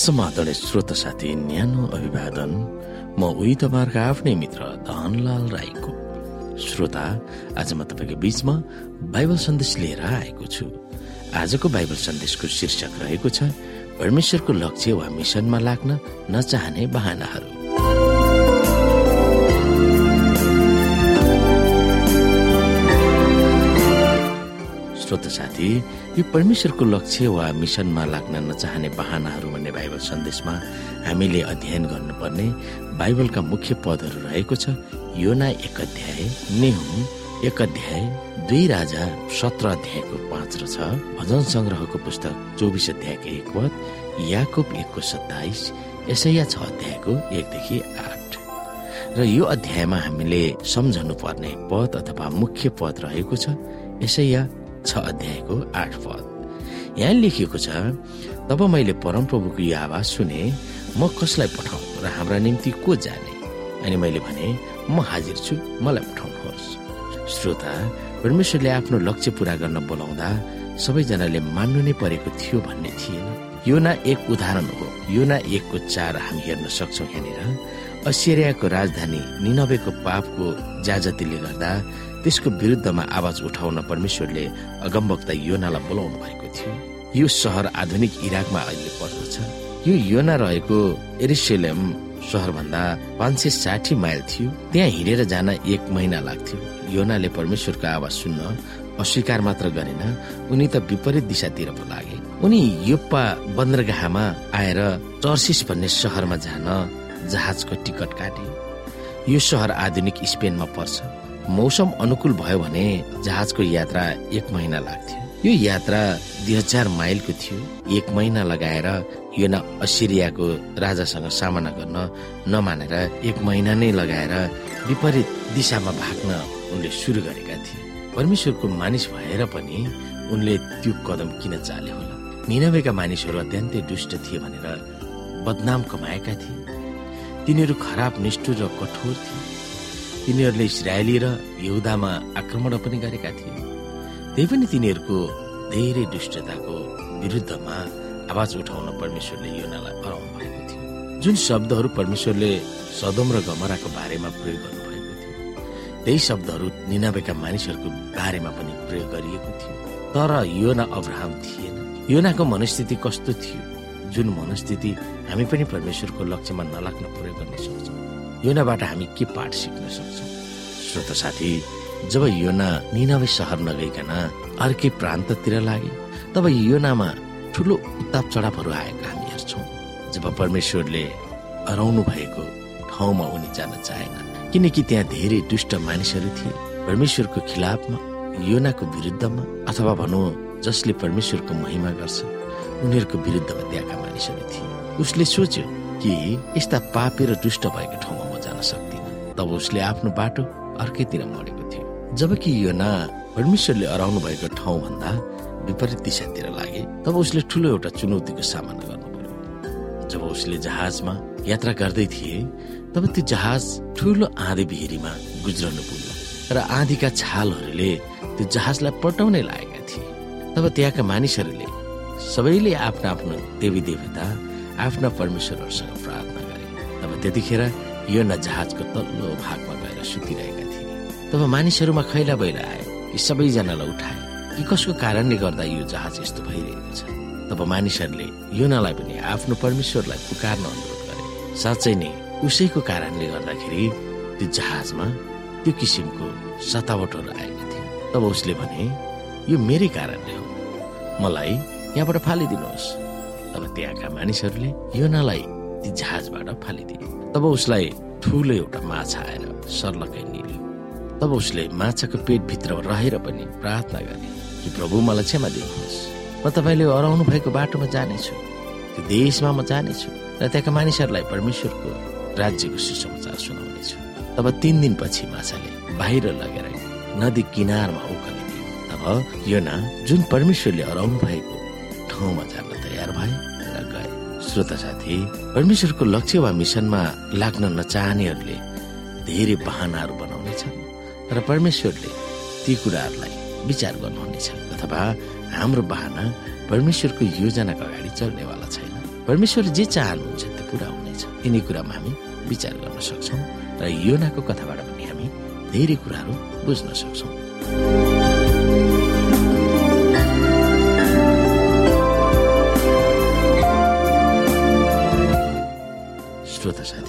समाधान श्रोत साथी न्यानो अभिवादन। म उही तपाईँहरूको आफ्नै मित्र धनलाल राईको श्रोता। आज म तपाईँको बीचमा बाइबल सन्देश लिएर आएको छु। आजको बाइबल सन्देशको शीर्षक रहेको छ परमेश्वरको लक्ष्य वा मिसनमा लाग्न नचाहने बहानाहरू। श्रोत साथी यो परमेश्वरको लक्ष्य वा मिसनमा लाग्न नचाहने बहानाहरू भन्ने बाइबल सन्देशमा हामीले अध्ययन गर्नुपर्ने बाइबलका मुख्य पदहरू रहेको छ योना एक अध्याय नेहु एक अध्याय दुई राजा सत्र अध्यायको पाँच र छ। भजन संग्रहको पुस्तक चौबिस अध्यायको एक पद याकुब एकको सत्ताइस यसैया छ अध्यायको एकदेखि आठ। र यो अध्यायमा हामीले सम्झनु पर्ने पद अथवा मुख्य पद रहेको छ यसैया छ अध्यायको आठ पद। यहाँ लेखिएको छ तब मैले परमप्रभुको यो आवाज सुने म कसलाई पठाउँ र हाम्रा निम्ति को जाने? अनि मैले भने म हाजिर छु मलाई पठाउनुहोस्। श्रोता परमेश्वरले आफ्नो लक्ष्य पूरा गर्न बोलाउँदा सबैजनाले मान्नु नै परेको थियो भन्ने थिएन। यो न एक उदाहरण हो यो न एकको चार हामी हेर्न सक्छौ यहाँनिर। असिरियाको राजधानी निनबेको पापको जाजतीले गर्दा त्यसको विरुद्धमा आवाज उठाउन परमेश्वरले अगमवक्ता योनालाई बोलाउनु भएको थियो। यो सहर आधुनिक इराकमा अहिले पर्दछ। यो योना रहेको एरिसेलम सहरभन्दा पाँच सय साठी माइल थियो। त्यहाँ हिँडेर जान एक महिना लाग्थ्यो। योनाले परमेश्वरको आवाज सुन्न अस्वीकार मात्र गरेन। उनी त विपरीत दिशातिर पो लागे। उनी योप्पा बन्दरगाहमा आएर चर्सिस भन्ने सहरमा जान जहाजको टिकट काटे। यो सहर आधुनिक स्पेनमा पर्छ। मौसम अनुकूल भयो भने जहाजको यात्रा एक महिना लाग्थ्यो। यो यात्रा दुई हजार माइलको थियो। एक महिना लगाएर यो न असिरियाको राजासँग सामना गर्न नमानेर एक महिना नै लगाएर विपरीत दिशामा भाग्न उनले सुरु गरेका थिए। परमेश्वरको मानिस भएर पनि उनले त्यो कदम किन चाले होला? निनवेका मानिसहरू अत्यन्तै दुष्ट थिए भनेर बदनाम कमाएका थिए। तिनीहरू खराब निष्ठुर र कठोर थिए। तिनीहरूले इसरायली र यहुदामा आक्रमण पनि गरेका थिए। त्यही पनि तिनीहरूको धेरै दुष्टताको विरुद्धमा आवाज उठाउन परमेश्वरले योनालाई हराउनु भएको थियो। जुन शब्दहरू परमेश्वरले सदम र गमराको बारेमा प्रयोग गर्नुभएको थियो त्यही शब्दहरू निनाबेका मानिसहरूको बारेमा पनि प्रयोग गरिएको थियो। तर योना अब्राहम थिएन। योनाको मनस्थिति कस्तो थियो? जुन मनस्थिति हामी पनि परमेश्वरको लक्ष्यमा नलाग्न प्रयोग गर्न सक्छौँ। योनाबाट हामी के पाठ सिक्न सक्छौँ? श्रोत साथी जब योना निनवे सहर नगइकन अर्कै प्रान्ततिर लागे तब योनामा ठुलो उत्ताप चढापहरू आएका हामी हेर्छौँ। जब परमेश्वरले हराउनु भएको ठाउँमा उनी जान चाहेन किनकि त्यहाँ धेरै दुष्ट मानिसहरू थिए। परमेश्वरको खिलाफमा योनाको विरुद्धमा अथवा भनौँ जसले परमेश्वरको महिमा गर्छ उनीहरूको विरुद्धमा त्यहाँका मानिसहरू थिए। उसले सोच्यो कि यस्ता पापी र दुष्ट भएको सक्दिन तब उसले आफ्नो बाटो अर्कैतिर मोडेको थियो। जबकि यो ना परमेश्वरले अराउनु भएको ठाउँ भन्दा विपरीत दिशातिर लागे तब उसले ठुलो एउटा चुनौतीको सामना गर्नु पर्यो। जब उसले जहाजमा यात्रा गर्दै थिए तब त्यो जहाज ठुलो आँधी बिहिरीमा गुज्रनु पुग्यो र आँधीका छालहरूले त्यो जहाजलाई पल्टाउनै लागेका थिए। तब त्यहाँका मानिसहरूले सबैले आफ्नो आफ्नो देवी देवता आफ्ना परमेश्वरहरूसँग प्रार्थना गरे। तब त्यतिखेर यो न जहाजको तल्लो भागमा गएर सुतिरहेका थिए। तब मानिसहरूमा खैला बहिला आए यी सबैजनालाई उठाए। कि कसको कारणले गर्दा यो जहाज यस्तो भइरहेको छ? तब मानिसहरूले योनालाई पनि आफ्नो परमेश्वरलाई पुकार्न अनुरोध गरे। साँच्चै नै उसैको कारणले गर्दाखेरि त्यो जहाजमा त्यो किसिमको सतावटहरू आएको थियो तब उसले भने यो मेरै कारणले हो। मलाई यहाँबाट फालिदिनुहोस्। तब त्यहाँका मानिसहरूले योनालाई ती जहाजबाट फालिदिए। तब उसलाई ठुलो एउटा माछा आएर सर्लकै निल्यो। तब उसले माछाको पेटभित्र रहेर पनि प्रार्थना गरे कि प्रभु मलाई क्षमा दिनुहोस्। म तपाईँले हराउनु भएको बाटोमा जानेछु। त्यो देशमा म जानेछु र त्यहाँका मानिसहरूलाई परमेश्वरको राज्यको सुसमाचार सुनाउनेछु। तब तिन दिनपछि माछाले बाहिर लगेर नदी किनारमा उक्लिदियो तब योना जुन परमेश्वरले हराउनु भएको ठाउँमा जान तयार भए श्रोता साथी परमेश्वरको लक्ष्य वा मिसनमा लाग्न नचाहनेहरूले धेरै बहानाहरू बनाउनेछन् र परमेश्वरले ती कुराहरूलाई विचार गर्नुहुनेछ अथवा हाम्रो बहाना परमेश्वरको योजनाको अगाडि चल्नेवाला छैन। परमेश्वर जे चाहनुहुन्छ त्यो पुरा हुनेछ। यिनी कुरामा हामी विचार गर्न सक्छौँ र योनाको कथाबाट पनि हामी धेरै कुराहरू बुझ्न सक्छौँ।